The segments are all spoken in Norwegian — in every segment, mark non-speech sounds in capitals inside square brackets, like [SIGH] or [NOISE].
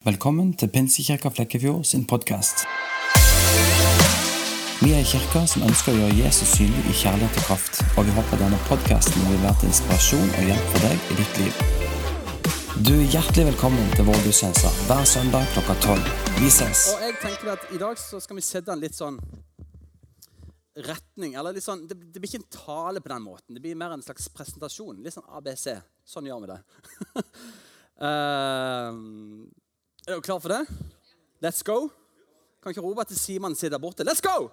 Velkommen til Pinsekirka Flekkefjord sin podkast. Vi er en kirke som ønsker å gjøre Jesus synlig i kjærlighet og kraft, og vi håper denne podkasten vil være til inspirasjon og hjelp for deg i ditt liv. Du er hjertelig velkommen til vår gudstjeneste hver søndag klokka tolv. Vi ses. Og jeg tenker at I dag så skal vi sette en litt sånn retning. eller litt sånn, det, det blir ikke en tale på den måten. Det blir mer en slags presentasjon. Litt sånn ABC. Sånn gjør vi det. uh, [LAUGHS] er dere klare for det? Let's go. Kan ikke Robert til Simon sitte der borte. Let's go!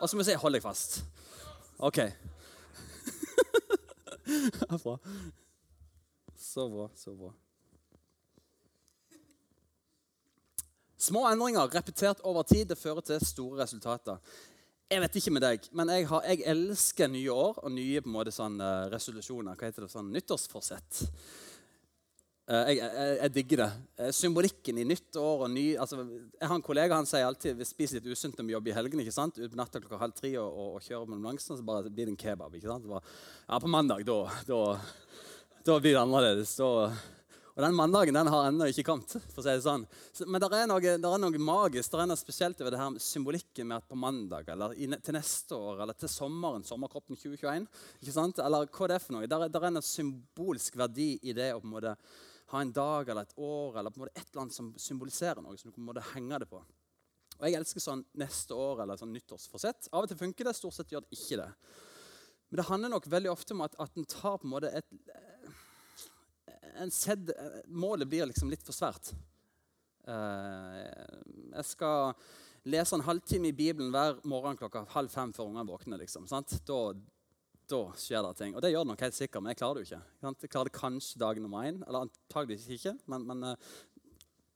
Og så må vi si 'hold deg fast'. OK. [LAUGHS] bra. Så bra, så bra. Små endringer repetert over tid det fører til store resultater. Jeg vet ikke med deg, men jeg, har, jeg elsker nye år og nye på en måte sånn, uh, resolusjoner. Hva heter det? Sånn nyttårsforsett. Eh, jeg, jeg, jeg, digger det. Eh, symbolikken i nytt år og ny altså, Jeg har en kollega han sier alltid vi spiser litt usunt når vi jobber i helgene. ikke sant? Ut på natta klokka halv tre og, og, og kjører mellom langsene, så bare blir det en kebab. ikke sant? Bare, ja, På mandag, da, da, da blir det annerledes. Da, og den mandagen den har ennå ikke kommet. for å si det sånn. Så, men det er, noe, det er noe magisk det er noe spesielt over det her symbolikken med at på mandag eller i, til neste år eller til sommeren, sommerkroppen 2021 ikke sant? Eller hva det er for noe. Det er, er en symbolsk verdi i det å på en måte ha en dag eller et år eller på en måte et eller annet som symboliserer noe. som du på henger det på. Og Jeg elsker sånn neste år eller sånn nyttårsforsett. Av og til funker det, stort sett gjør det ikke det. Men det handler nok veldig ofte om at, at en tar på en måte et en sedd, Målet blir liksom litt for svært. Uh, jeg skal lese en halvtime i Bibelen hver morgen klokka halv fem før ungene våkner. Liksom, sant? da, da skjer det ting. Og det gjør det nok helt sikkert, men jeg klarer det jo ikke. Jeg klarer det kanskje dag nummer én, eller antageligvis ikke. Men, men eh,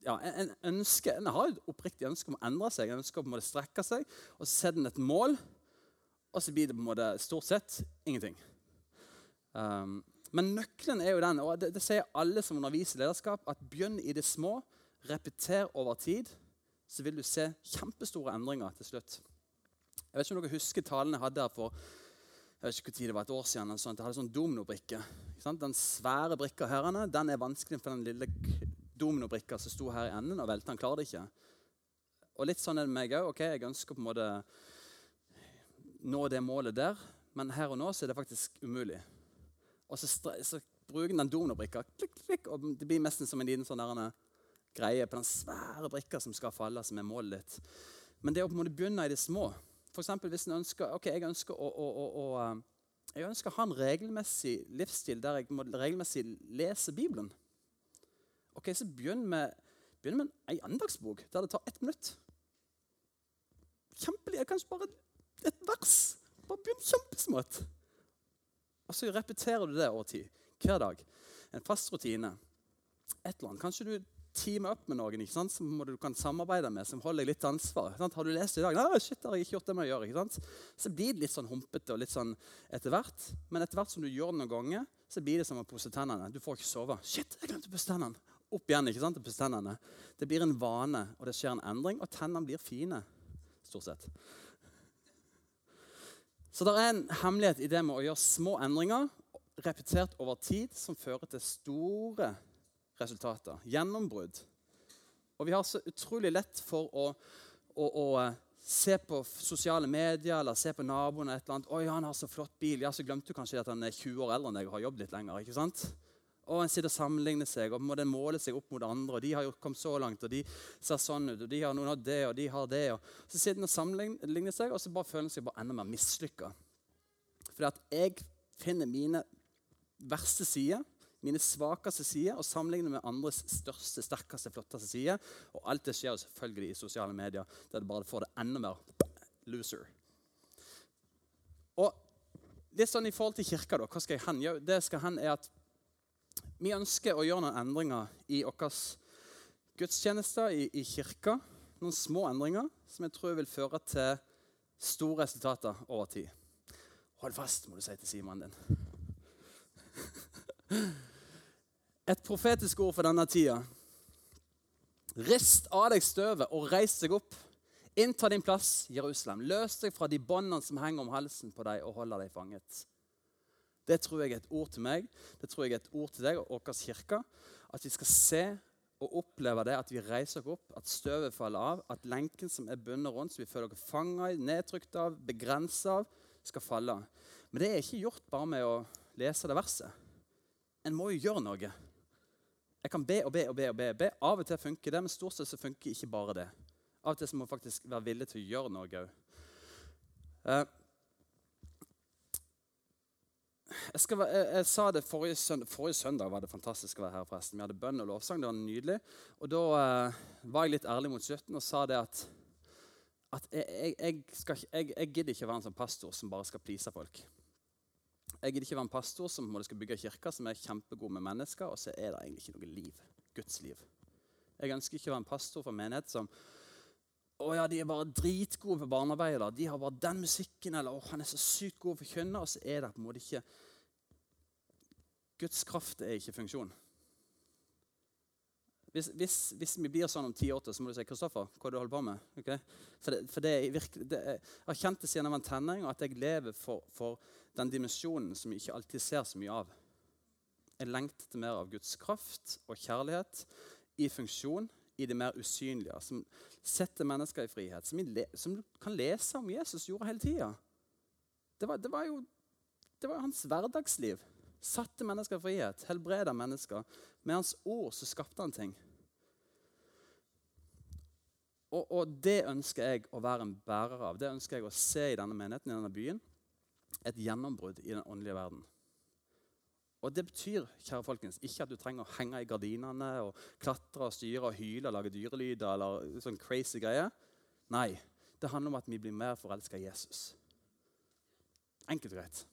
ja, en, ønske, en har et oppriktig ønske om å endre seg, en ønsker en måte strekke seg. Og så setter en et mål, og så blir det på en måte stort sett ingenting. Um, men nøkkelen er jo den, og det, det sier alle som underviser lederskap, at begynn i det små, repeter over tid, så vil du se kjempestore endringer til slutt. Jeg vet ikke om dere husker talen jeg hadde her for jeg vet ikke hvor tid det var et år siden, sånn, jeg hadde sånn dominobrikke. Den svære brikka her den er vanskelig for den lille dominobrikka som sto her i enden og velta. Han klarer det ikke. Og litt sånn er det meg òg. Okay, jeg ønsker på en måte nå det målet der, men her og nå så er det faktisk umulig. Og så, så bruker den dominobrikka, klikk, klikk, og det blir nesten som en liten sånn greie på den svære brikka som skal falle, som er målet ditt. Men det å på en måte begynne i det små for hvis en ønsker, ok, jeg ønsker å, å, å, å um, jeg ønsker å ha en regelmessig livsstil der jeg må regelmessig lese Bibelen. Ok, Så begynn med, begynn med en andagsbok der det tar ett minutt. Kjempelig, Kanskje bare et vers. Bare begynn kjempesmått. Og så repeterer du det over tid. Hver dag. En fast rutine. Et eller annet. Kanskje du teame opp med noen ikke sant? som du kan samarbeide med, som holder deg litt ansvar. Sant? Har du lest i dag? Nei, shit, har jeg ikke gjort det med å gjøre. Ikke sant? Så blir det litt sånn humpete og litt sånn etter hvert. Men etter hvert som du gjør det noen ganger, så blir det som å pusse tennene. Du får ikke sove. Shit, jeg glemte å pusse tennene. Opp igjen. ikke sant? Pusse tennene. Det blir en vane, og det skjer en endring, og tennene blir fine. Stort sett. Så det er en hemmelighet i det med å gjøre små endringer repetert over tid som fører til store resultater. Gjennombrudd. Og vi har så utrolig lett for å, å, å eh, se på sosiale medier eller se på naboen et eller annet. 'Oi, han har så flott bil.' Ja, så glemte du kanskje at han er 20 år eldre enn deg og har jobbet litt lenger. ikke sant? Og En sitter og sammenligner seg og må den måle seg opp mot andre. og 'De har jo kommet så langt, og de ser sånn ut, og de har noen av det, og de har det.' Og så sitter den og sammenligner seg, og så bare føler den seg bare enda mer mislykka. Fordi at jeg finner mine verste sider mine svakeste sider og sammenligne med andres største, sterkeste, flotteste sider. Og alt det skjer selvfølgelig i sosiale medier, der det bare får det enda mer loser. Og litt sånn I forhold til kirka, da, hva skal jeg hen? Jo, Det skal hen er at Vi ønsker å gjøre noen endringer i våre gudstjenester i, i kirka. Noen små endringer som jeg tror vil føre til store resultater over tid. Hold fast, må du si til Simon din. Et profetisk ord for denne tida. Rist av deg støvet og reis deg opp. Innta din plass, Jerusalem. Løs deg fra de båndene som henger om halsen på deg, og holder deg fanget. Det tror jeg er et ord til meg, det tror jeg er et ord til deg og vår kirke. At vi skal se og oppleve det at vi reiser oss opp, at støvet faller av, at lenken som er bundet rundt, som vi føler oss fanget i, nedtrykt av, begrenset av, skal falle. Men det er ikke gjort bare med å lese det verset. En må jo gjøre noe. Jeg kan be og be og be. og be. be. Av og til funker det, men stort sett så funker ikke bare det. Av og til så må man faktisk være villig til å gjøre noe òg. Eh, jeg, skal, jeg, jeg, sa det forrige søndag, forrige søndag var det fantastisk å være her. forresten. Vi hadde bønn og lovsang. Det var nydelig. Og da eh, var jeg litt ærlig mot slutten og sa det at, at jeg, jeg, skal, jeg, gidder ikke å være en sånn pastor som bare skal please folk. Jeg gidder ikke være en pastor som skal bygge kirker som er kjempegod med mennesker, og så er det egentlig ikke noe liv. Guds liv. Jeg ønsker ikke å være en pastor for en menighet som å ja, de er bare dritgode på barnearbeid. De har bare den musikken. Eller å, han er så sykt god for kvinner. Og så er det på en måte ikke Guds kraft er ikke funksjon. Hvis, hvis, hvis, vi blir sånn om ti år til, så må du si Kristoffer, hva er det du holder på med? Okay? For, det, for det er virkelig, det er, Jeg har kjent det siden jeg var en tenåring, at jeg lever for, for, den dimensjonen som vi ikke alltid ser så mye av. Jeg lengter mer av Guds kraft og kjærlighet i funksjon i det mer usynlige, som setter mennesker i frihet, som, le, som kan lese om Jesus gjorde hele tida. Det, det, var jo det var hans hverdagsliv. Satte mennesker i frihet, helbreda mennesker. Med hans ord så skapte han ting. Og, og, det ønsker jeg å være en bærer av. Det ønsker jeg å se i denne menigheten, i denne byen. Et gjennombrudd i den åndelige verden. Og Det betyr kjære folkens, ikke at du trenger å henge i gardinene og klatre og styre og hyle og lage dyrelyder eller sånn crazy greier. Nei, det handler om at vi blir mer forelska i Jesus. Enkelt og greit.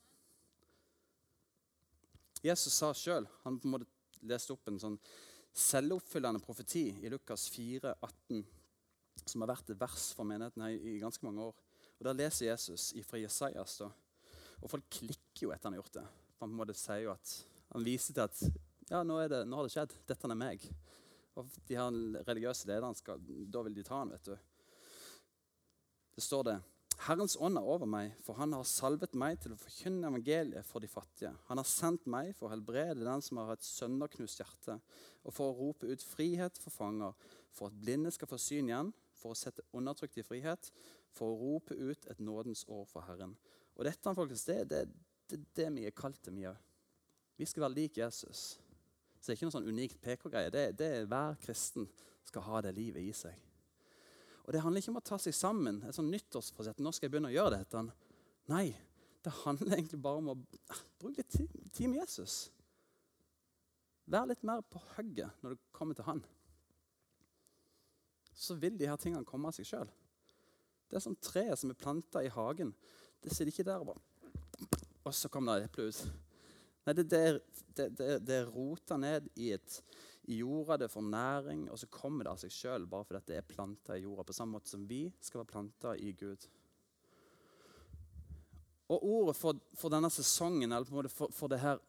Jesus sa sjøl Han på en måte leste opp en sånn selvoppfyllende profeti i Lukas 4, 18, som har vært et vers for menigheten her i ganske mange år. Og Der leser Jesus fra Jesajas. Da. Og folk klikker jo etter han har gjort det. Han på en måte sier jo at han viser til at ja, nå, det, nå har det skjedd. Dette er meg. Og de her religiøse lederne skal, da vil de ta han, vet du. Det står det Herrens ånd er over meg, for han har salvet meg til å forkynne evangeliet for de fattige. Han har sendt meg for å helbrede den som har et sønderknust hjerte, og for å rope ut frihet for fanger, for at blinde skal få syn igjen, for å sette undertrykt i frihet, for å rope ut et nådens år for Herren. Og dette folkens, det, det, det, det vi er kalt til, vi òg. Vi skal være lik Jesus. Så det er ikke noe sånn unikt PK-greie. Det, det er Hver kristen skal ha det livet i seg. Og Det handler ikke om å ta seg sammen. et sånn nyttårsforsett. Nå skal jeg begynne å gjøre dette. Nei, det handler egentlig bare om å bruke litt tid med Jesus. Vær litt mer på hugget når du kommer til han. Så vil de her tingene komme av seg sjøl. Det er som treet som er planta i hagen. Det sitter ikke der bare Og så kommer det et eple ut. Nei, det, det, det, det, er rota ned i, et, i, jorda, det får næring, og så kommer det av seg sjøl bare fordi det er planta i jorda. På samme måte som vi skal være planta i Gud. Og ordet for, for, denne sesongen, eller på en måte for, for det her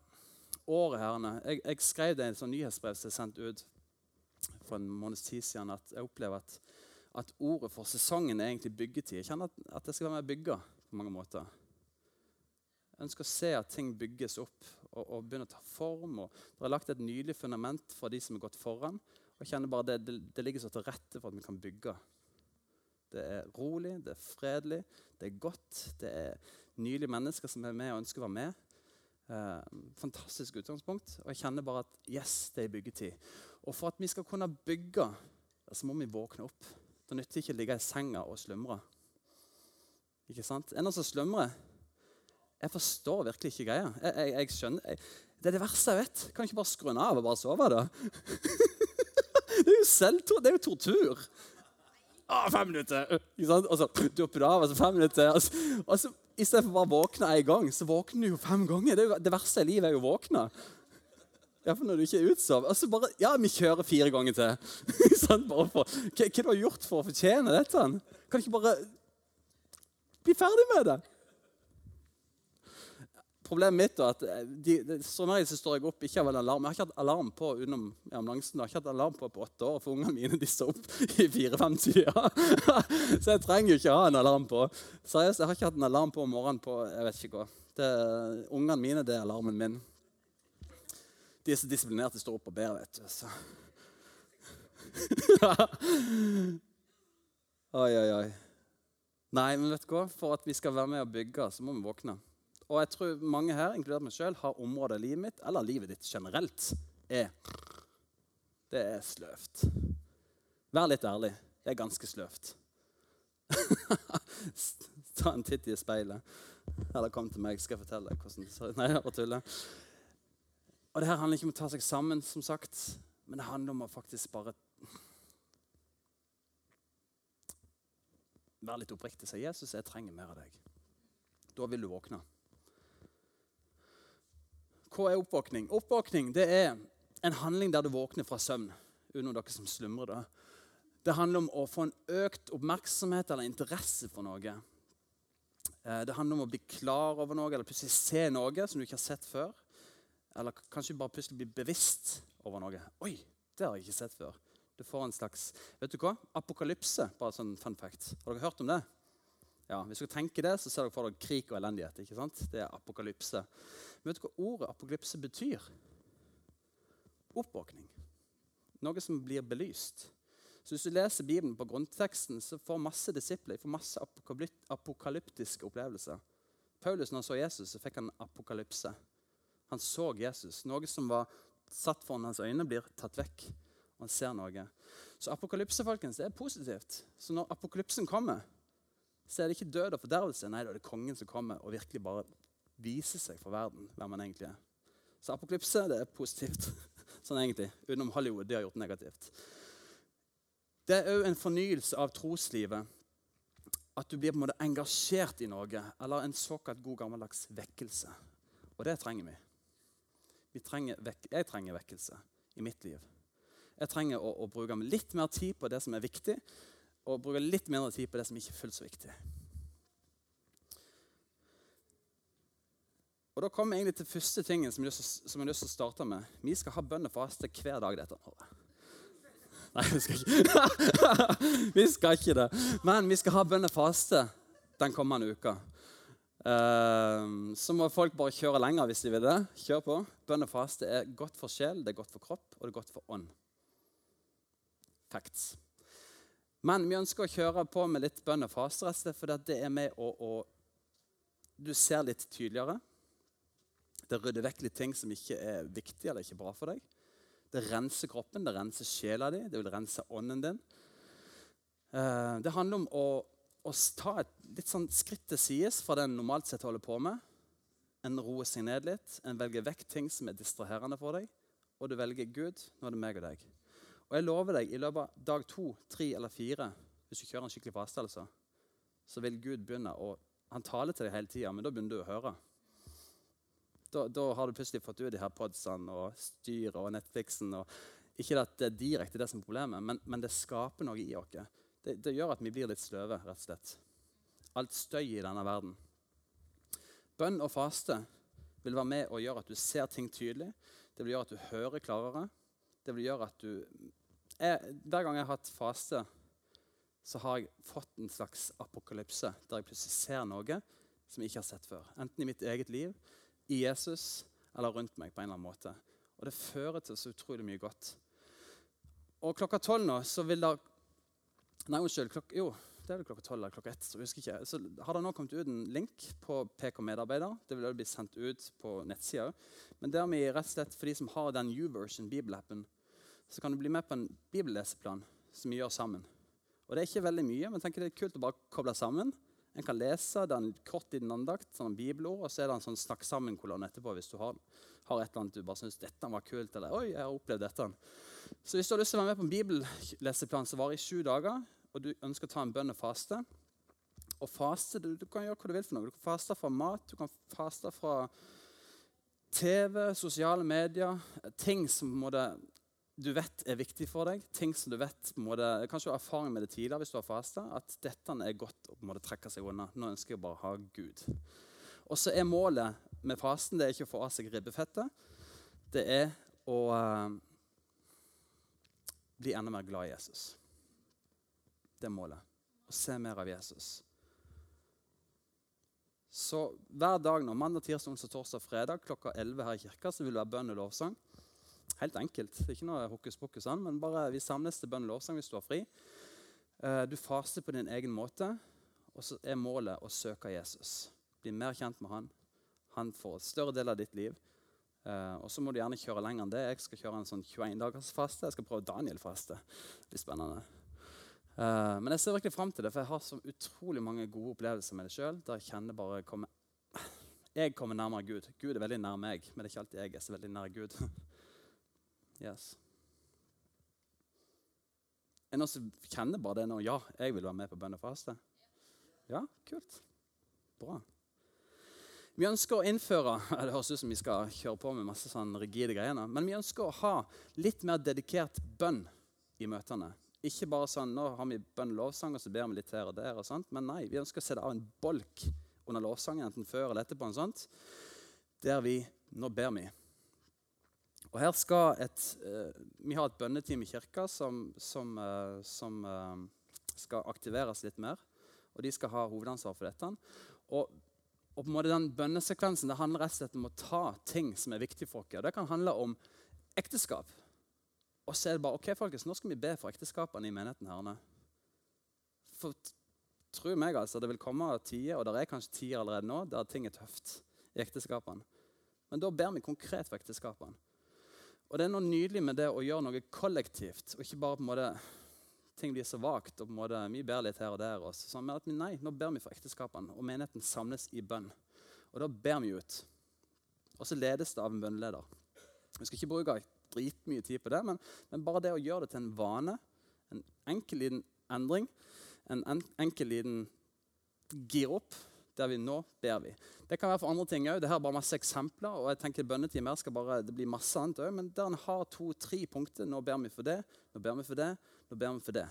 året her, jeg, jeg, skrev det i et sånt nyhetsbrev som jeg sendte ut for en måneds tid siden, at jeg opplever at, at ordet for sesongen er egentlig byggetid. Jeg kjenner at, at det skal være med bygga på mange måter. Jeg ønsker å se at ting bygges opp og, og begynner å ta form. og Dere har lagt et nydelig fundament for de som har gått foran. og kjenner bare det, det, det ligger så til rette for at vi kan bygge. Det er rolig, det er fredelig, det er godt. Det er nydelige mennesker som er med og ønsker å være med. Eh, fantastisk utgangspunkt. Og jeg kjenner bare at yes, det er byggetid. Og for at vi skal kunne bygge, så må vi våkne opp. Det nytter ikke å ligge i senga og slumre. Ikke sant? En av oss slømmere. jeg forstår virkelig ikke greia. Jeg, jeg, jeg skjønner, jeg, Det er det verste jeg vet. Kan ikke bare skru den av og bare sove, da? [LAUGHS] det er jo selvtor, det er jo tortur. Å, fem minutter! Ikke sant? Og så dupper du av, og så fem minutter. Og så, og så, I stedet for bare å våkne én gang, så våkner du jo fem ganger. Det, det verste i livet er jo å våkne. Iallfall når du ikke er utsovet. Og bare Ja, vi kjører fire ganger til. [LAUGHS] sånn, bare for, hva, hva du har gjort for å fortjene dette? Kan du ikke bare bli ferdig med det? Problemet mitt er at eh, de, de, som regel så står jeg opp ikke av en alarm. Jeg har ikke hatt alarm på utenom ambulansen. Jeg har ikke hatt alarm på på åtte år, for ungene mine de står opp [LAUGHS] i fire-fem-tida. [LAUGHS] så jeg trenger jo ikke ha en alarm på. Seriøst, jeg har ikke hatt en alarm på om morgenen på jeg vet ikke hva. Det, ungene mine det er alarmen min. De er så disiplinerte, står opp og ber. vet du. Så. [LAUGHS] oi, oi, oi. Nei, men vet du hva? For at vi skal være med og bygge, så må vi våkne. Og jeg tror mange her, inkludert meg sjøl, har områder i livet mitt, eller livet ditt generelt, er Det er sløvt. Vær litt ærlig. Det er ganske sløvt. [LAUGHS] Ta en titt i speilet. Eller kom til meg, skal jeg fortelle deg hvordan Nei, jeg bare tuller. Og det her handler ikke om å ta seg sammen, som sagt, men det handler om å faktisk bare Være litt oppriktig sier si 'Jesus, jeg trenger mer av deg'. Da vil du våkne. Hva er oppvåkning? Oppvåkning det er en handling der du våkner fra søvn. Under dere som slumrer da. Det handler om å få en økt oppmerksomhet eller interesse for noe. Eh, det handler om å bli klar over noe eller plutselig se noe som du ikke har sett før. Eller kanskje bare plutselig bli bevisst over noe. Oi, det har jeg ikke sett før. Du får en slags vet du hva? apokalypse. bare sånn fun fact. Har dere hørt om det? Ja, Hvis dere tenker det, så ser dere for dere krig og elendighet. ikke sant? Det er apokalypse. Men vet du hva ordet apokalypse betyr? Oppvåkning. Noe som blir belyst. Så Hvis du leser Bibelen på grunnteksten, så får masse disipler får masse apokalyptiske opplevelser. Paulus når han så Jesus, så fikk han apokalypse. Han så Jesus. Noe som var satt foran hans øyne, blir tatt vekk. Han ser noe. Så apokalypse folkens, det er positivt. Så når apokalypsen kommer, så er det ikke død og fordervelse. Nei, da er det kongen som kommer og virkelig bare viser seg for verden hvem man egentlig er. Så apokalypse det er positivt. [LAUGHS] sånn egentlig. Utenom Hollywood. De har gjort det negativt. Det er òg en fornyelse av troslivet. At du blir på en måte engasjert i noe. Eller en såkalt god gammeldags vekkelse. Og det trenger vi. vi trenger jeg trenger vekkelse i mitt liv. Jeg trenger å, å bruke litt mer tid på det som er viktig, og bruke litt mindre tid på det som ikke er fullt så viktig. Og Da kommer jeg egentlig til første tingen som jeg har lyst til å starte med. Vi skal ha bønn og faste hver dag dette året. [LAUGHS] Nei, vi skal ikke [LAUGHS] Vi skal ikke det. Men vi skal ha bønn og faste den kommende uka. Uh, så må folk bare kjøre lenger hvis de vil det. Kjør på. Bønn og faste er godt for sjel, det er godt for kropp, og det er godt for ånd. Facts. Men vi ønsker å kjøre på med litt bønn og faste, for det er med å, å Du ser litt tydeligere. Det rydder vekk litt ting som ikke er viktig eller ikke bra for deg. Det renser kroppen, det renser sjela di, det vil rense ånden din. Eh, det handler om å, å ta et litt sånn skritt til sides fra det en normalt sett holder på med. En roer seg ned litt, en velger vekk ting som er distraherende for deg. Og du velger Gud. Nå er det meg og deg. Og jeg lover deg, i løpet av dag to, tre eller fire, hvis du kjører en skikkelig faste, altså, så vil Gud begynne å Han taler til deg hele tida, men da begynner du å høre. Da, da, har du plutselig fått ut de her podsene og styret og Netflixen. Og ikke at det er direkte det som er problemet, men, men det skaper noe i oss. Det, det, gjør at vi blir litt sløve, rett og slett. Alt støy i denne verden. Bønn og faste vil være med og gjøre at du ser ting tydelig. Det vil gjøre at du hører klarere. Det vil gjøre at du jeg, Hver gang jeg har hatt fase, så har jeg fått en slags apokalypse der jeg plutselig ser noe som jeg ikke har sett før. Enten i mitt eget liv, i Jesus eller rundt meg på en eller annen måte. Og det fører til så utrolig mye godt. Og klokka tolv nå så vil det Nei, unnskyld. Klok, jo, det er vel klokka tolv eller klokka ett. Så husker ikke. Så har det nå kommet ut en link på PK Medarbeider. Det vil også bli sendt ut på nettsida. Men der vi rett og slett, for de som har den U-version bibelappen, så kan du bli med på en bibelleseplan som vi gjør sammen. Og Det er ikke veldig mye, men tenker det er kult å bare koble sammen. En kan lese den kort i den andakt, sånn bibelord, og så er det en sånn snakk sammen-kolonne etterpå hvis du har, har, et eller annet du bare syns dette var kult, eller oi, jeg har opplevd dette. Så hvis du har lyst til å være med på en bibelleseplan som varer i sju dager, og du ønsker å ta en bønn og faste Og faste, du, du, kan gjøre hva du vil for noe. Du kan faste fra mat, du kan faste fra TV, sosiale medier, ting som må det du vet er viktig for deg, ting som du vet måte, Kanskje du har erfaring med det tidligere hvis du har fasta, at dette er godt å måte, trekke seg unna. Nå ønsker jeg bare å ha Gud. Og så er målet med fasten det er ikke å få av seg ribbefettet. Det er å uh, bli enda mer glad i Jesus. Det målet. Å se mer av Jesus. Så hver dag nå, mandag, tirsdag, onsdag, torsdag, fredag klokka 11 her i kirka så vil det være bønn og lovsang. Helt enkelt. Ikke noe hokus pokus, an, men bare vi samles til bønn og lovsang hvis du har fri. Eh, du faser på din egen måte, og så er målet å søke Jesus. Bli mer kjent med han. Han får en større del av ditt liv. Eh, og så må du gjerne kjøre lenger enn det. Jeg skal kjøre en sånn 21 dagers faste. Jeg skal prøve Daniel-faste. Det blir spennende. Eh, men jeg ser virkelig fram til det, for jeg har så utrolig mange gode opplevelser med det sjøl. Der jeg kjenner bare kommer, Jeg kommer nærmere Gud. Gud er veldig nær meg, men det er ikke alltid jeg er så veldig nær Gud. [LAUGHS] yes. Er det noen som kjenner bare det nå? Ja, jeg vil være med på bønn og faste. Ja, kult. Bra. Vi ønsker å innføre [LAUGHS] Det høres ut som vi skal kjøre på med masse sånn rigide greier, men vi ønsker å ha litt mer dedikert bønn i møtene. Ikke bare sånn nå har vi bønn lovsang, og så ber vi litt her og der. og sånt, Men nei, vi ønsker å sette av en bolk under lovsangen, enten før eller etterpå, en sånt, der vi Nå ber vi. Og her skal et, uh, Vi har et bønneteam i kirka som, som, uh, som uh, skal aktiveres litt mer. Og de skal ha hovedansvar for dette. Og og på en måte den bønnesekvensen det handler rett og slett om å ta ting som er viktig for oss. Det kan handle om ekteskap. Og så er det bare ok, folkens, nå skal vi be for ekteskapene i menigheten. her. For tro meg, altså, det vil komme tider, og det er kanskje tider allerede nå, der ting er tøft i ekteskapene. Men da ber vi konkret for ekteskapene. Og det er noe nydelig med det å gjøre noe kollektivt, og ikke bare på en måte ting blir så vagt. og på en måte Vi ber litt her og der. Også, sånn at vi, nei, nå ber vi for ekteskapene, og menigheten samles i bønn. Og da ber vi ut. Og så ledes det av en bønneleder. Vi skal ikke bruke dritmye tid på det, men, men, bare det å gjøre det til en vane, en enkel liten endring, en en, enkel liten gir opp, der vi nå ber vi. Det kan være for andre ting òg. Dette er bare masse eksempler. og jeg tenker bønnetime her skal bare, Det blir masse annet også, men der en har to-tre punkter. Nå ber vi for det, nå ber vi for det, nå ber vi for det.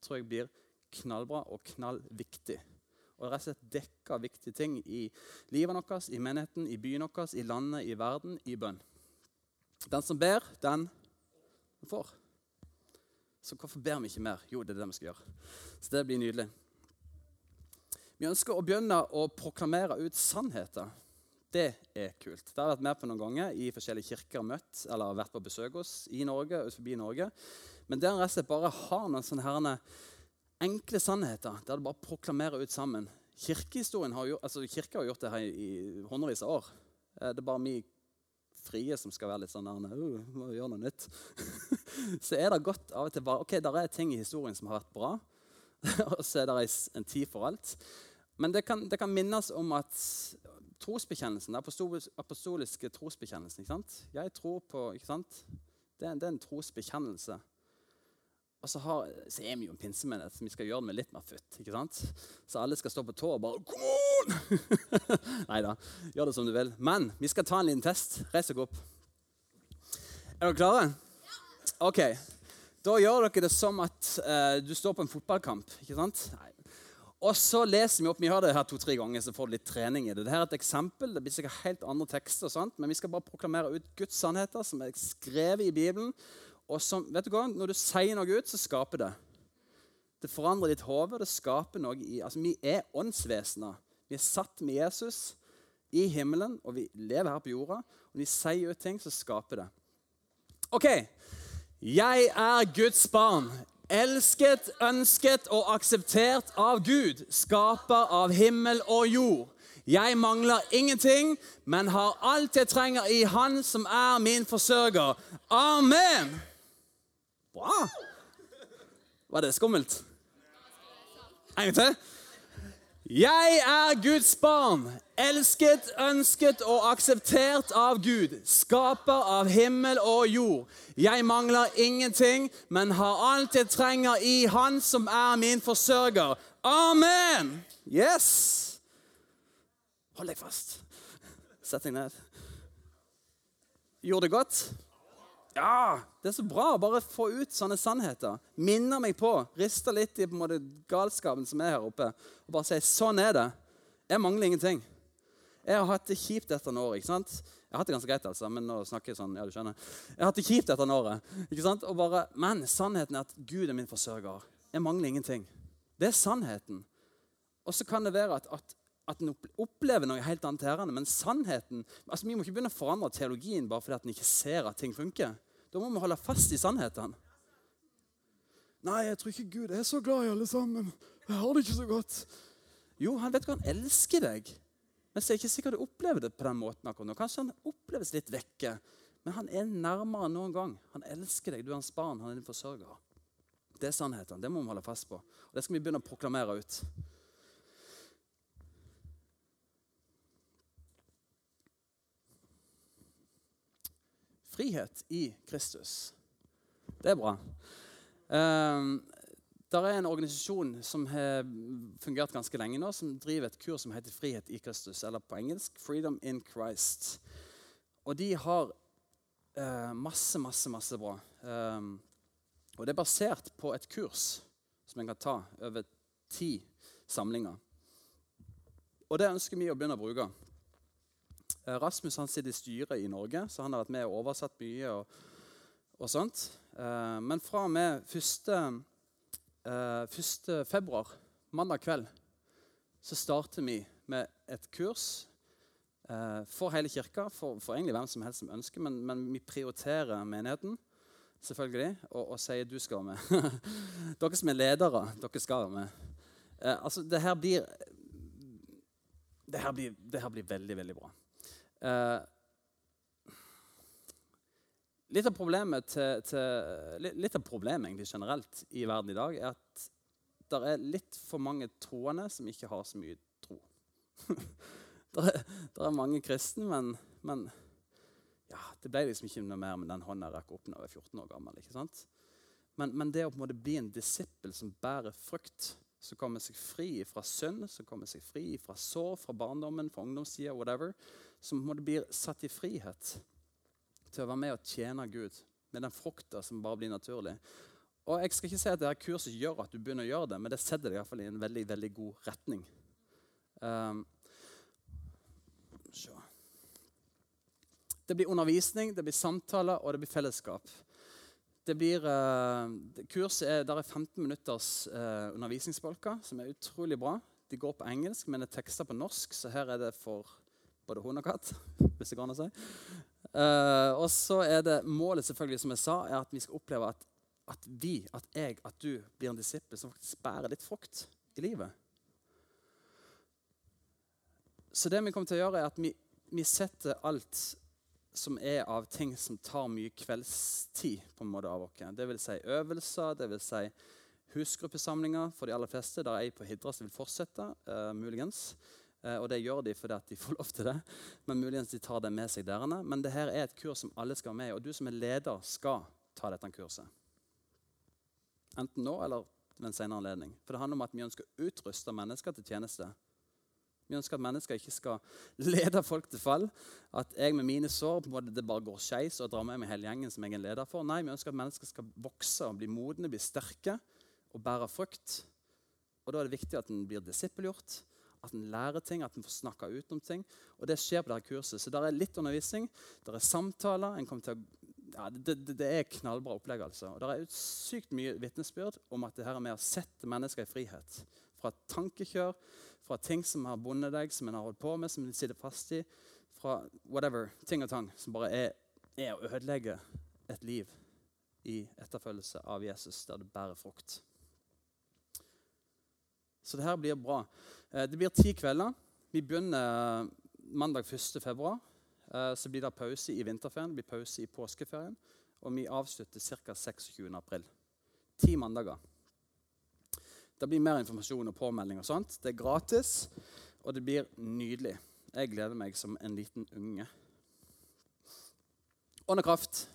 tror jeg blir knallbra og knallviktig. Og rett og slett dekker viktige ting i livet vårt, i menigheten, i byen vår, i landet, i verden, i bønn. Den som ber, den får. Så hvorfor ber vi ikke mer? Jo, det er det vi skal gjøre. Så det blir nydelig. Vi ønsker å begynne å proklamere ut sannheter. Det er kult. Det har jeg vært med på noen ganger i forskjellige kirker møtt, eller vært på besøk hos i Norge, ut forbi Norge. Men der rett bare har noen sånne enkle sannheter der det bare proklamerer ut sammen. Kirkehistorien har gjort, altså Kirka har gjort det her i hundrevis av år. Eh, det er bare vi frie som skal være litt sånn der, uh, må gjøre noe nytt. [LAUGHS] så er det godt av og til bare, ok, der er ting i historien som har vært bra, [LAUGHS] og så er det en tid for alt. Men det kan, det kan minnes om at trosbekjennelsen, den apostoliske trosbekjennelsen ikke sant? Jeg tror på ikke sant? Det, det er en trosbekjennelse. Og så, har, så, er vi jo en pinsemenighet, så vi skal gjøre det med litt mer futt. ikke sant? Så alle skal stå på tå og bare Come on! [LAUGHS] Nei da, gjør det som du vil. Men vi skal ta en liten test. Reis dere opp. Er dere klare? Ok. Da gjør dere det som at uh, du står på en fotballkamp. ikke sant? Nei. Og så leser vi opp, Vi har det her to-tre ganger, så får du litt trening i det. Dette er et eksempel. Det blir sikkert helt andre tekster, sant? men vi skal bare proklamere ut Guds sannheter som er skrevet i Bibelen. Og som, vet du hva? Når du sier noe ut, så skaper det. Det forandrer ditt hode. Det skaper noe i altså Vi er åndsvesener. Vi er satt med Jesus i himmelen, og vi lever her på jorda. Og når vi sier ut ting, så skaper det. OK. Jeg er Guds barn. Elsket, ønsket og akseptert av Gud, skaper av himmel og jord. Jeg mangler ingenting, men har alt jeg trenger i Han som er min forsørger. Amen! Bra! Var det skummelt? En gang til. Jeg er Guds barn, elsket, ønsket og akseptert av Gud, skaper av himmel og jord. Jeg mangler ingenting, men har alt jeg trenger i Han som er min forsørger. Amen! Yes! Hold deg fast. Sett deg ned. Gjorde det godt? Ja, det er så bra å bare få ut sånne sannheter. Minner meg på, rister litt i på en måte galskapen som er her oppe. Og bare si sånn er det. Jeg mangler ingenting. Jeg har hatt det kjipt etter noen år. ikke sant? Jeg har hatt det ganske greit, altså, men nå snakker jeg sånn, ja du skjønner. Jeg har hatt det kjipt etter noen året. ikke sant? Og bare, Men sannheten er at Gud er min forsørger. Jeg mangler ingenting. Det er sannheten. Og så kan det være at, at at en opplever noe helt annet her. Men sannheten altså Vi må ikke begynne å forandre teologien bare fordi at en ikke ser at ting funker. Da må vi holde fast i sannheten. Nei, jeg tror ikke Gud er så glad i alle sammen. Jeg har det ikke så godt. Jo, han vet hva han elsker deg. Men så er det ikke sikkert du opplever det på den måten. akkurat nå. Kanskje han oppleves litt vekke. Men han er nærmere enn noen gang. Han elsker deg. Du er hans barn. Han er din forsørger. Det er sannheten. Det må vi holde fast på. Og Det skal vi begynne å proklamere ut. Frihet i Kristus. Det er bra. Um, der er en organisasjon som har fungert ganske lenge nå, som driver et kurs som heter Frihet i Kristus, eller på engelsk Freedom in Christ. Og de har uh, masse, masse, masse bra. Um, og det er basert på et kurs som en kan ta over ti samlinger. Og det ønsker vi å begynne å bruke. Uh, Rasmus han sitter i styret i Norge, så han har vært med og oversatt mye. og, og sånt. Uh, men fra og med 1. Eh, februar, mandag kveld, så starter vi med et kurs eh, for hele kirka, for, for, egentlig hvem som helst som ønsker, men, men vi prioriterer menigheten selvfølgelig, og, og sier du skal være med. [LAUGHS] dere som er ledere, dere skal være med. Eh, altså, det her blir det her blir, det her blir veldig, veldig bra. Eh, Litt av problemet til, til, litt av problemet egentlig generelt i verden i dag er at det er litt for mange troende som ikke har så mye tro. [LAUGHS] det, er, er, mange kristne, men, men ja, det ble liksom ikke noe mer med den hånda jeg rakk opp da jeg var 14 år gammel. ikke sant? Men, men, det å på en måte bli en disippel som bærer frukt, som kommer seg fri fra synd, som kommer seg fri fra sår fra barndommen, fra ungdomstida, whatever, som på en blir satt i frihet til å være med og tjene Gud med den frukta som bare blir naturlig. Og Jeg skal ikke si at det her kurset gjør at du begynner å gjøre det, men det setter deg i, hvert fall i en veldig veldig god retning. Um, det blir undervisning, det blir samtaler og det blir fellesskap. Det blir, uh, kurset er, der er 15 minutters uh, undervisningsbolker, som er utrolig bra. De går på engelsk, men er tekster på norsk, så her er det for både hund og katt. [LAUGHS] hvis det går an å si. Uh, og så er det målet selvfølgelig, som jeg sa, er at vi skal oppleve at, at vi, at jeg, at du blir en disippel som faktisk bærer litt frukt i livet. Så det vi kommer til å gjøre, er at vi, vi setter alt som er av ting som tar mye kveldstid på en måte av oss. Det vil si øvelser, det vil si husgruppesamlinger for de aller fleste. Der er jeg på Hidra som vil fortsette, uh, muligens. Eh, og det gjør de fordi de får [LAUGHS] lov til det. Men muligens de tar det med seg derene. Men dette er et kurs som alle skal med og du som er leder, skal ta dette kurset. Enten nå eller ved en senere anledning. For det handler om at vi ønsker å utruste mennesker til tjeneste. Vi ønsker at mennesker ikke skal [LAUGHS] lede folk til fall. At jeg med mine sår på det bare går skeis og drar med meg hele gjengen som jeg er leder for. Nei, vi ønsker at mennesker skal vokse og bli modne, bli sterke og bære frukt. Og Da er det viktig at en blir disippelgjort at en lærer ting, at en får snakka ut om ting. Og det skjer på dette kurset. Så det er litt undervisning, det er samtaler. å ja, det, det, det, er knallbra opplegg. altså. Og Det er sykt mye vitnesbyrd om at det her er med å sette mennesker i frihet. Fra tankekjør, fra ting som har bundet deg, som en har holdt på med, som en sitter fast i. Fra whatever, ting og tang som bare er, er å ødelegge et liv i etterfølgelse av Jesus, der det bærer frukt. Så det her blir bra. Eh, det blir ti kvelder. Vi begynner eh, mandag 1. februar. Eh, så blir det pause i vinterferien, det blir pause i påskeferien. Og vi avslutter ca. 26. april. Ti mandager. Det blir mer informasjon og påmelding. og sånt. Det er gratis, og det blir nydelig. Jeg gleder meg som en liten unge. Ånd og kraft,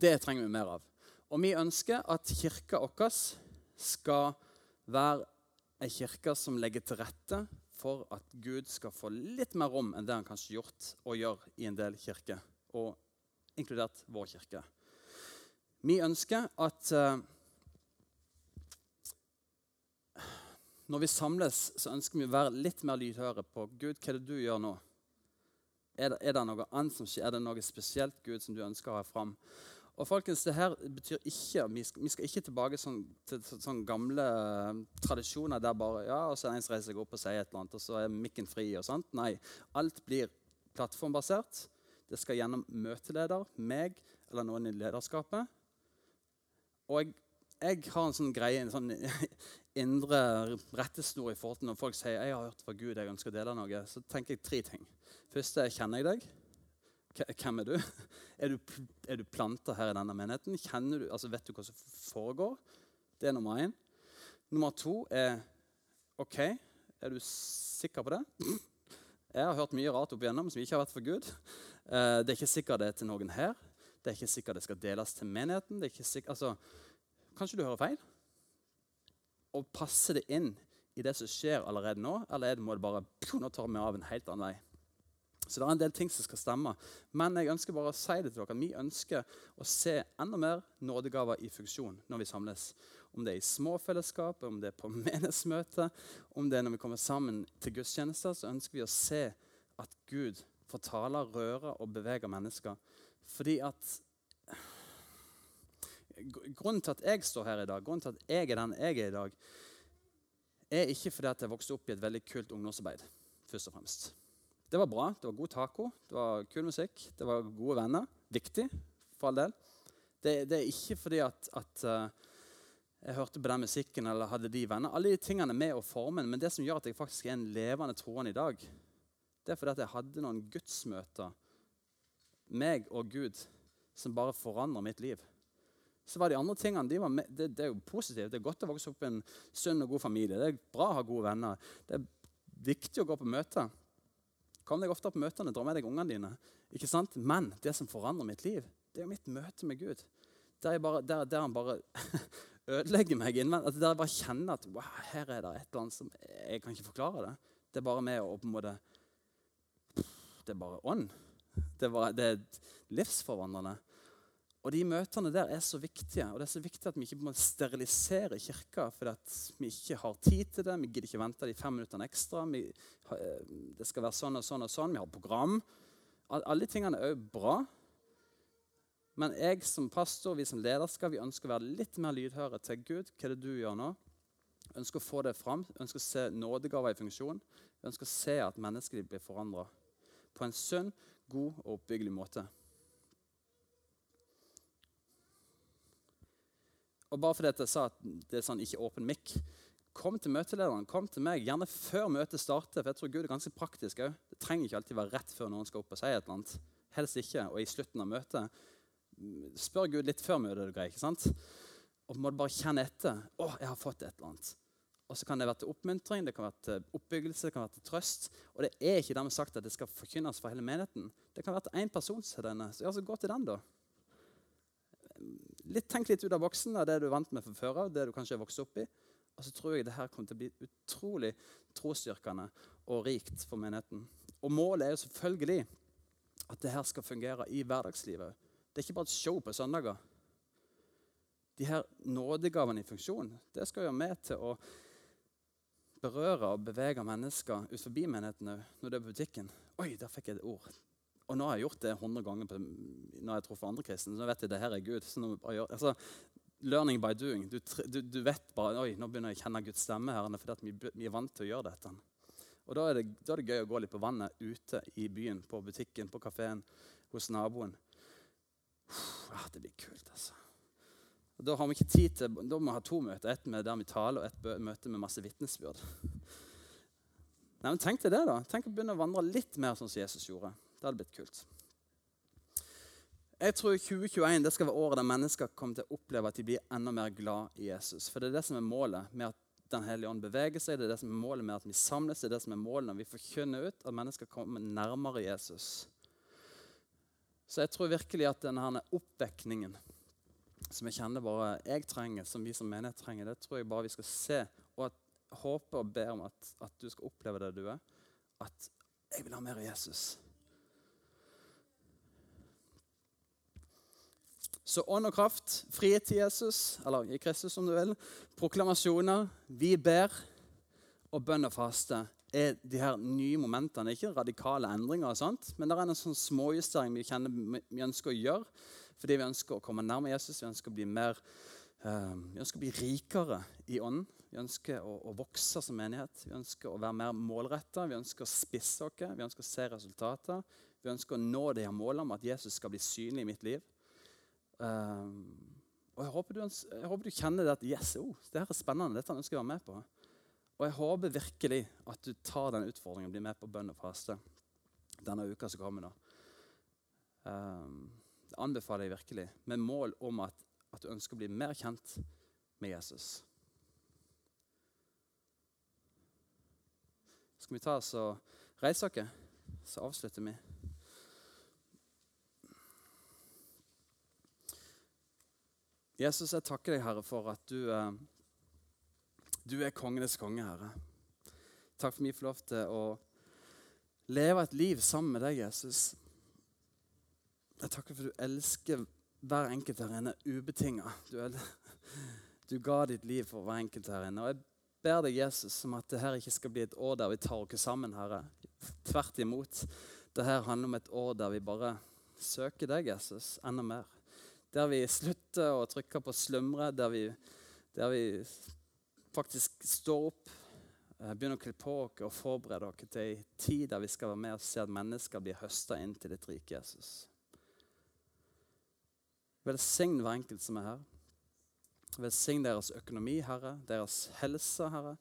det trenger vi mer av. Og vi ønsker at kirka vår skal være ei kirke som legger til rette for at Gud skal få litt mer rom enn det han kanskje gjort og gjør i en del kirker, og inkludert vår kirke. Vi ønsker at uh, når vi samles, så ønsker vi å være litt mer lydhøre på Gud, hva er det du gjør nå? Er det, er det noe annet som skjer? Er det noe spesielt Gud som du ønsker å ha fram? Og folkens, det her betyr ikke, Vi skal, ikke tilbake sånn, til sånne gamle uh, tradisjoner der bare ja, og så er en som reiser seg opp og sier et eller annet, og så er mikken fri. og sånt. Nei, alt blir plattformbasert. Det skal gjennom møteleder, meg eller noen i lederskapet. Og jeg, jeg har en sånn greie, en sånn [LAUGHS] indre rettesnor i forhold til når folk sier jeg har hørt fra Gud, jeg ønsker å dele noe. Så tenker jeg tre ting. Første kjenner jeg deg. Hvem er du? [LAUGHS] Er du, er du planta her i denne menigheten? Du, altså Vet du hva som foregår? Det er nummer én. Nummer to er OK, er du sikker på det? [CLEARS THROAT] Jeg har hørt mye rart opp igjennom som ikke har vært for Gud. Eh, det er ikke sikkert det er til noen her. Det er ikke sikkert det skal deles til menigheten. Er sikkert, altså, kanskje du hører feil? Og passer det inn i det som skjer allerede nå, eller er må det bare nå tar vi av en helt annen vei? Så det er en del ting som skal stemme. Men jeg ønsker bare å si det til dere. Vi ønsker å se enda mer nådegaver i funksjon når vi samles. Om det er i småfellesskap, om det er på [LAUGHS] menighetsmøte, om det er når vi kommer sammen til gudstjenester, så ønsker vi å se at Gud fortaler, rører og beveger mennesker. Fordi at Grunnen til at jeg står her i dag, grunnen til at jeg er den jeg er i dag, er ikke fordi at jeg vokste opp i et veldig kult ungdomsarbeid. først og fremst. Det var bra. Det var god taco, det var kul musikk, det var gode venner. Viktig, for all del. Det, det er ikke fordi at, at uh, jeg hørte på den musikken eller hadde de venner. Alle de tingene med å forme men det som gjør at jeg faktisk er en levende troende i dag, det er fordi at jeg hadde noen gudsmøter, meg og Gud, som bare forandrer mitt liv. Så var de andre tingene de med, det, det, er jo positivt. Det er godt å vokse opp i en sunn og god familie. Det er bra å ha gode venner. Det er viktig å gå på møter. Kom deg ofte på møtene, dra med deg ungene dine. Ikke sant? Men det som forandrer mitt liv, det er jo mitt møte med Gud. Der, bare, der, der han bare [LAUGHS] ødelegger meg innvendig. Der jeg bare kjenner at wow, her er det et eller annet som Jeg kan ikke forklare det. Det er bare med å på en måte Det er bare ånd. Det, det er livsforvandlende. Og De møtene der er så viktige. og Det er så viktig at vi ikke må sterilisere kirka fordi vi ikke har tid til det. Vi gidder ikke vente de fem minuttene ekstra. Vi, eh, det skal være sånn og sånn og sånn. Vi har program. Alle tingene er òg bra. Men jeg som pastor vi som lederskap, vi ønsker å være litt mer lydhøre til Gud. Hva er det du gjør nå? Jeg ønsker å få det fram. Jeg ønsker å se nådegaver i funksjon. Jeg ønsker å se at mennesker blir forandra på en sunn, god og oppbyggelig måte. Og bare fordi jeg sa at det er sånn ikke åpen mikk Kom til møtelederen, kom til meg, gjerne før møtet starter. For jeg tror Gud er ganske praktisk òg. Det trenger ikke alltid være rett før noen skal opp og si et eller annet. Helst ikke. Og i slutten av møtet spør Gud litt før møtet. er greit, ikke sant? Og må du bare kjenne etter. 'Å, jeg har fått et eller annet.' Og så kan det være til oppmuntring, det kan være til oppbyggelse, det kan være til trøst. Og det er ikke dermed sagt at det skal forkynnes for hele menigheten. Det kan være til én person. Så ja, så gå til den, da litt, tenk litt ut av boksen av det du er vant med fra før av. det du kanskje er vokst opp i. Og så tror jeg det her kommer til å bli utrolig trosstyrkende og rikt for menigheten. Og målet er jo selvfølgelig at det her skal fungere i hverdagslivet. Det er ikke bare et show på søndager. De her nådegavene i funksjon det skal gjøre med til å berøre og bevege mennesker ut forbi menigheten når det er på butikken. Oi, der fikk jeg et ord. Og nå har jeg gjort det 100 ganger på, når jeg truffet andre kristne. Så nå vet jeg det her er Gud. Så nå altså, learning by doing. Du, du, du, vet bare Oi, nå begynner jeg å kjenne Guds stemme her. fordi vi, vi, er vant til å gjøre dette. Og da er, det, da er, det, gøy å gå litt på vannet ute i byen, på butikken, på kafeen, hos naboen. Uff, det blir kult, altså. Og da har vi ikke tid til, da må vi ha to møter. Ett med der vi taler, og ett møte med masse vitnesbyrd. Tenk deg det, da. Tenk å begynne å vandre litt mer sånn som Jesus gjorde. Det hadde blitt kult. Jeg tror 2021 det skal være året der mennesker kommer til å oppleve at de blir enda mer glad i Jesus. For det er det som er målet med at Den hellige ånd beveger seg. Det er det som er målet med at vi samles. Det er det som er målet når vi forkynner ut at mennesker kommer nærmere Jesus. Så jeg tror virkelig at denne oppvekningen som jeg kjenner bare jeg trenger, som vi som menighet trenger, det tror jeg bare vi skal se. Og at, håpe og be om at, at du skal oppleve det du er. At jeg vil ha mer av Jesus. Så ånd og kraft, frihet til Jesus, eller i Kristus som du vil, proklamasjoner, vi ber, og bønn og faste er de her nye momentene. Ikke radikale endringer, sant? men det er en sånn småjustering vi, kjenner, vi ønsker å gjøre Fordi vi ønsker å komme nærmere Jesus, vi ønsker å bli mer eh, vi ønsker å bli rikere i ånden. Vi ønsker å, å vokse som menighet. Vi ønsker å være mer målretta. Vi ønsker å spisse oss. Vi ønsker å se resultater. Vi ønsker å nå de her målene om at Jesus skal bli synlig i mitt liv. Um, og jeg håper, du, jeg håper, du, kjenner det at yes, oh, det her er spennende. Dette ønsker jeg å være med på. Og jeg håper virkelig at du tar den utfordringen og blir med på bønn og faste denne uka som kommer. nå. Um, det anbefaler jeg virkelig, med mål om at, at du ønsker å bli mer kjent med Jesus. Skal vi ta oss og reise oss, så avslutter vi. Jesus, jeg takker deg, Herre, for at du, eh, du er kongenes konge, Herre. Takk for at vi får lov til å leve et liv sammen med deg, Jesus. Jeg takker for at du elsker hver enkelt her inne ubetinga. Du, [LAUGHS] du, ga ditt liv for hver enkelt her inne. Og jeg ber deg, Jesus, om at det her ikke skal bli et år der vi tar oss sammen, Herre. Tvert imot. Det her handler om et år der vi bare søker deg, Jesus, enda mer. Der vi slutter å trykke på slumre, der vi, der vi faktisk står opp, eh, begynner å kle på oss og forberede oss til en tid der vi skal være med og se at mennesker blir høsta inn til ditt rike, Jesus. Velsign hver enkelt som er her. Velsign deres økonomi, Herre, deres helse, Herre,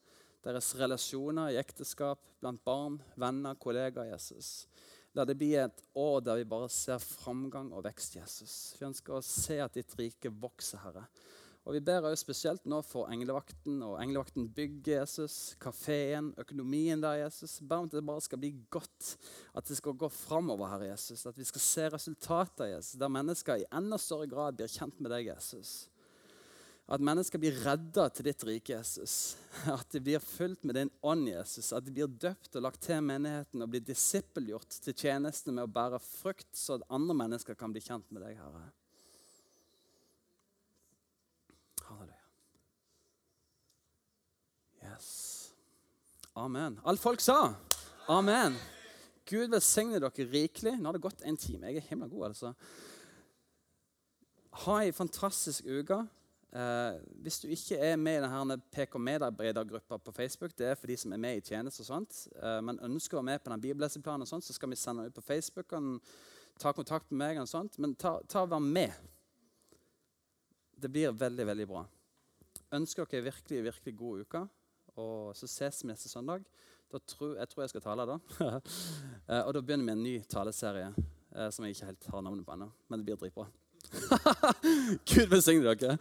deres relasjoner i ekteskap, blant barn, venner, kollegaer, Jesus. La det bli et år der vi bare ser framgang og vekst, Jesus. Vi ønsker å se at ditt rike vokser, Herre. Og Vi ber også spesielt nå for englevakten og englevakten bygger Jesus, kafeen, økonomien der, Jesus. Bare om det bare skal bli godt, at det skal gå framover, Herre Jesus. At vi skal se resultater, Jesus, der mennesker i enda større grad blir kjent med deg, Jesus. At mennesker blir redda til ditt rike, Jesus. [LAUGHS] At de blir fulgt med din ånd, Jesus. At de blir døpt og lagt til menigheten og blir disippelgjort til tjenestene med å bære frukt, så at andre mennesker kan bli kjent med deg, Herre. Halleluja. Yes. Amen. Alt folk sa? Amen. Gud velsigne dere rikelig. Nå har det gått en time. Jeg er himla god, altså. Ha ei fantastisk uke. Eh, hvis du ikke er med i denne PK Medarbeidergruppa på Facebook, det er for de som er med i tjeneste, og sånt, eh, men ønsker å være med på den bibelleseplanen, og sånt, så skal vi sende ut på Facebook og ta kontakt med meg. og sånt, Men ta, ta vær med. Det blir veldig, veldig bra. Ønsker dere virkelig, virkelig god uke, og så ses vi neste søndag. Tror, jeg tror jeg skal tale da. [LAUGHS] Eh, og da begynner vi en ny taleserie som jeg ikke helt har navnet på ennå, men det blir dritbra. [LAUGHS] Gud velsigne dere.